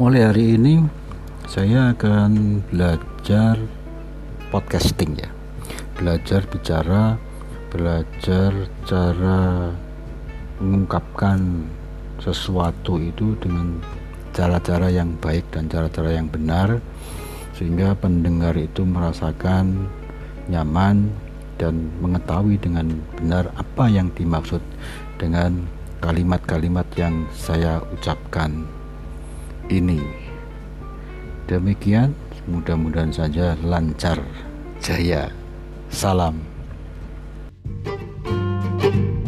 Mulai hari ini saya akan belajar podcasting ya. Belajar bicara, belajar cara mengungkapkan sesuatu itu dengan cara-cara yang baik dan cara-cara yang benar sehingga pendengar itu merasakan nyaman dan mengetahui dengan benar apa yang dimaksud dengan kalimat-kalimat yang saya ucapkan ini. Demikian, mudah-mudahan saja lancar, jaya, salam. thank you